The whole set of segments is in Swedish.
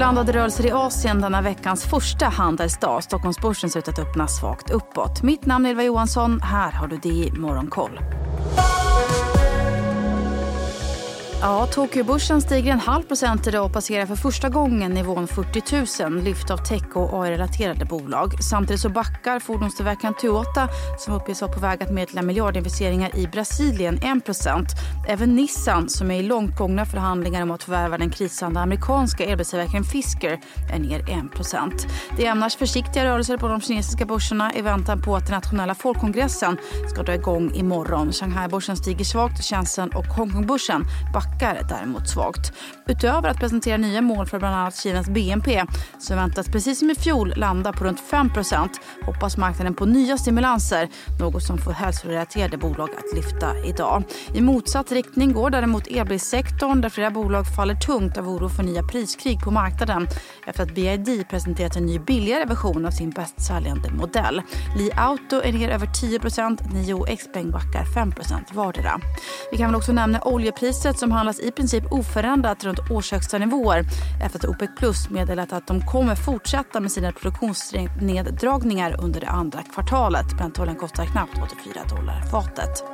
Blandade rörelser i Asien denna veckans första handelsdag. Stockholmsbörsen ser ut att öppna svagt uppåt. Mitt namn är Ylva Johansson. Här har du det i Morgonkoll. Ja, Tokyobörsen stiger en halv procent idag och passerar för första gången nivån 40 000 lyft av tech och AI-relaterade bolag. Samtidigt så backar fordonstillverkaren Toyota som uppges vara på väg att meddela miljardinvesteringar i Brasilien 1 procent. Även Nissan som är i långt gångna förhandlingar om att förvärva den krisande amerikanska elbilstillverkaren Fisker är ner 1 procent. Det är annars försiktiga rörelser på de kinesiska börserna i väntan på att den nationella folkkongressen ska dra igång imorgon. Shanghai-börsen stiger svagt, Shenzhen och Hongkongbörsen backar backar däremot svagt. Utöver att presentera nya mål för bland annat Kinas BNP som väntas precis som i fjol landa på runt 5% hoppas marknaden på nya stimulanser, något som får hälsorelaterade bolag att lyfta idag. I motsatt riktning går däremot elbilssektorn där flera bolag faller tungt av oro för nya priskrig på marknaden efter att BID presenterat en ny billigare version av sin bästsäljande modell. Li Auto är ner över 10 Nio och Xpeng backar 5% vardera. Vi kan väl också nämna oljepriset som handlas i princip oförändrat runt årshögsta nivåer efter att OPEC Plus meddelat att de kommer fortsätta med sina produktionsneddragningar under det andra kvartalet. Brentoljan kostar knappt 84 dollar fatet.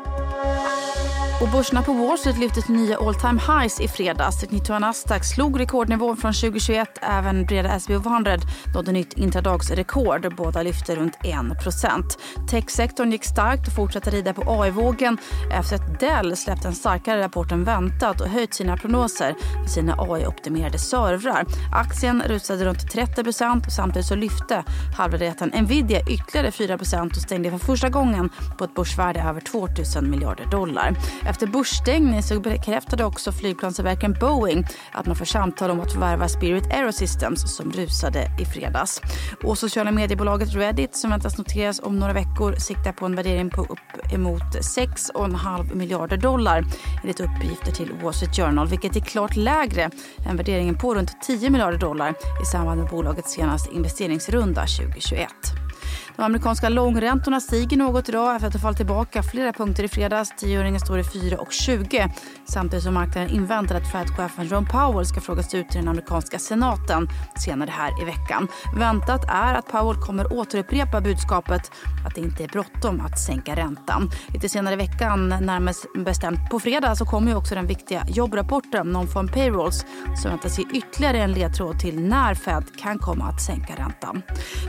Och börserna på Wall Street lyfte till nya all time highs i fredags. Teknitua Nasdaq slog rekordnivån från 2021. Även breda S&P 100 nådde nytt intradagsrekord. Båda lyfte runt 1% Techsektorn gick starkt och fortsatte rida på AI-vågen efter att Dell släppt en starkare rapport än väntat och höjt sina prognoser för sina AI-optimerade servrar. Aktien rusade runt 30 och samtidigt så lyfte halvledarjätten Nvidia ytterligare 4% och stängde för första gången på ett börsvärde över 2 000 miljarder dollar. Efter börsstängning så bekräftade också flygplanstillverkaren Boeing att man får samtal om att förvärva Spirit Aerosystems som rusade i fredags. Och sociala mediebolaget Reddit som väntas noteras om några veckor siktar på en värdering på upp emot 6,5 miljarder dollar enligt uppgifter till Wall Street Journal vilket är klart lägre än värderingen på runt 10 miljarder dollar i samband med bolagets senaste investeringsrunda 2021. De amerikanska långräntorna stiger något idag efter att ha fallit tillbaka flera punkter i fredags. Tioöringen står i 4,20 samtidigt som marknaden inväntar att Fed-chefen John Powell ska frågas ut till den amerikanska senaten senare här i veckan. Väntat är att Powell kommer återupprepa budskapet att det inte är bråttom att sänka räntan. Lite senare i veckan, närmast bestämt på fredag, så kommer ju också den viktiga jobbrapporten Non-Farm Payrolls som väntas ge ytterligare en ledtråd till när Fed kan komma att sänka räntan.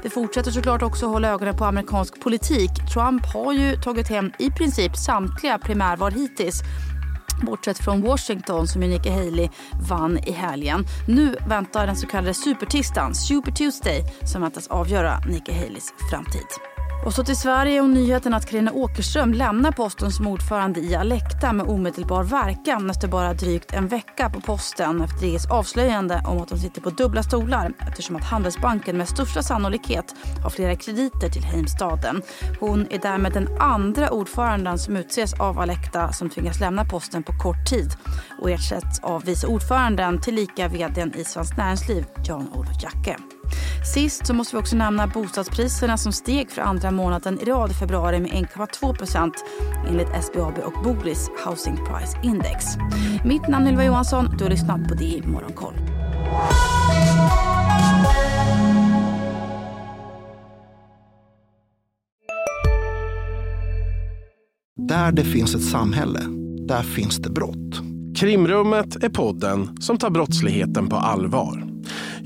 Vi fortsätter såklart också hålla ögonen på amerikansk politik. Trump har ju tagit hem i princip samtliga primärval hittills bortsett från Washington som Nikki Haley vann i helgen. Nu väntar den så kallade supertisdagen, Super Tuesday, som väntas avgöra Nikki Haleys framtid. Och så till Sverige och nyheten att Carina Åkerström lämnar posten som ordförande i Alecta med omedelbar verkan efter bara drygt en vecka på posten efter DIs avslöjande om att hon sitter på dubbla stolar eftersom att Handelsbanken med största sannolikhet har flera krediter till Heimstaden. Hon är därmed den andra ordföranden som utses av Alecta som tvingas lämna posten på kort tid och ersätts av vice ordföranden tillika vd i Svenskt Näringsliv, Jan-Olof Jacke. Sist så måste vi också nämna bostadspriserna som steg för andra månaden i rad i februari med 1,2 procent enligt SBAB och Boris Housing Price Index. Mitt namn är Ylva Johansson. Du har lyssnat på det i Morgonkoll. Där det finns ett samhälle, där finns det brott. Krimrummet är podden som tar brottsligheten på allvar.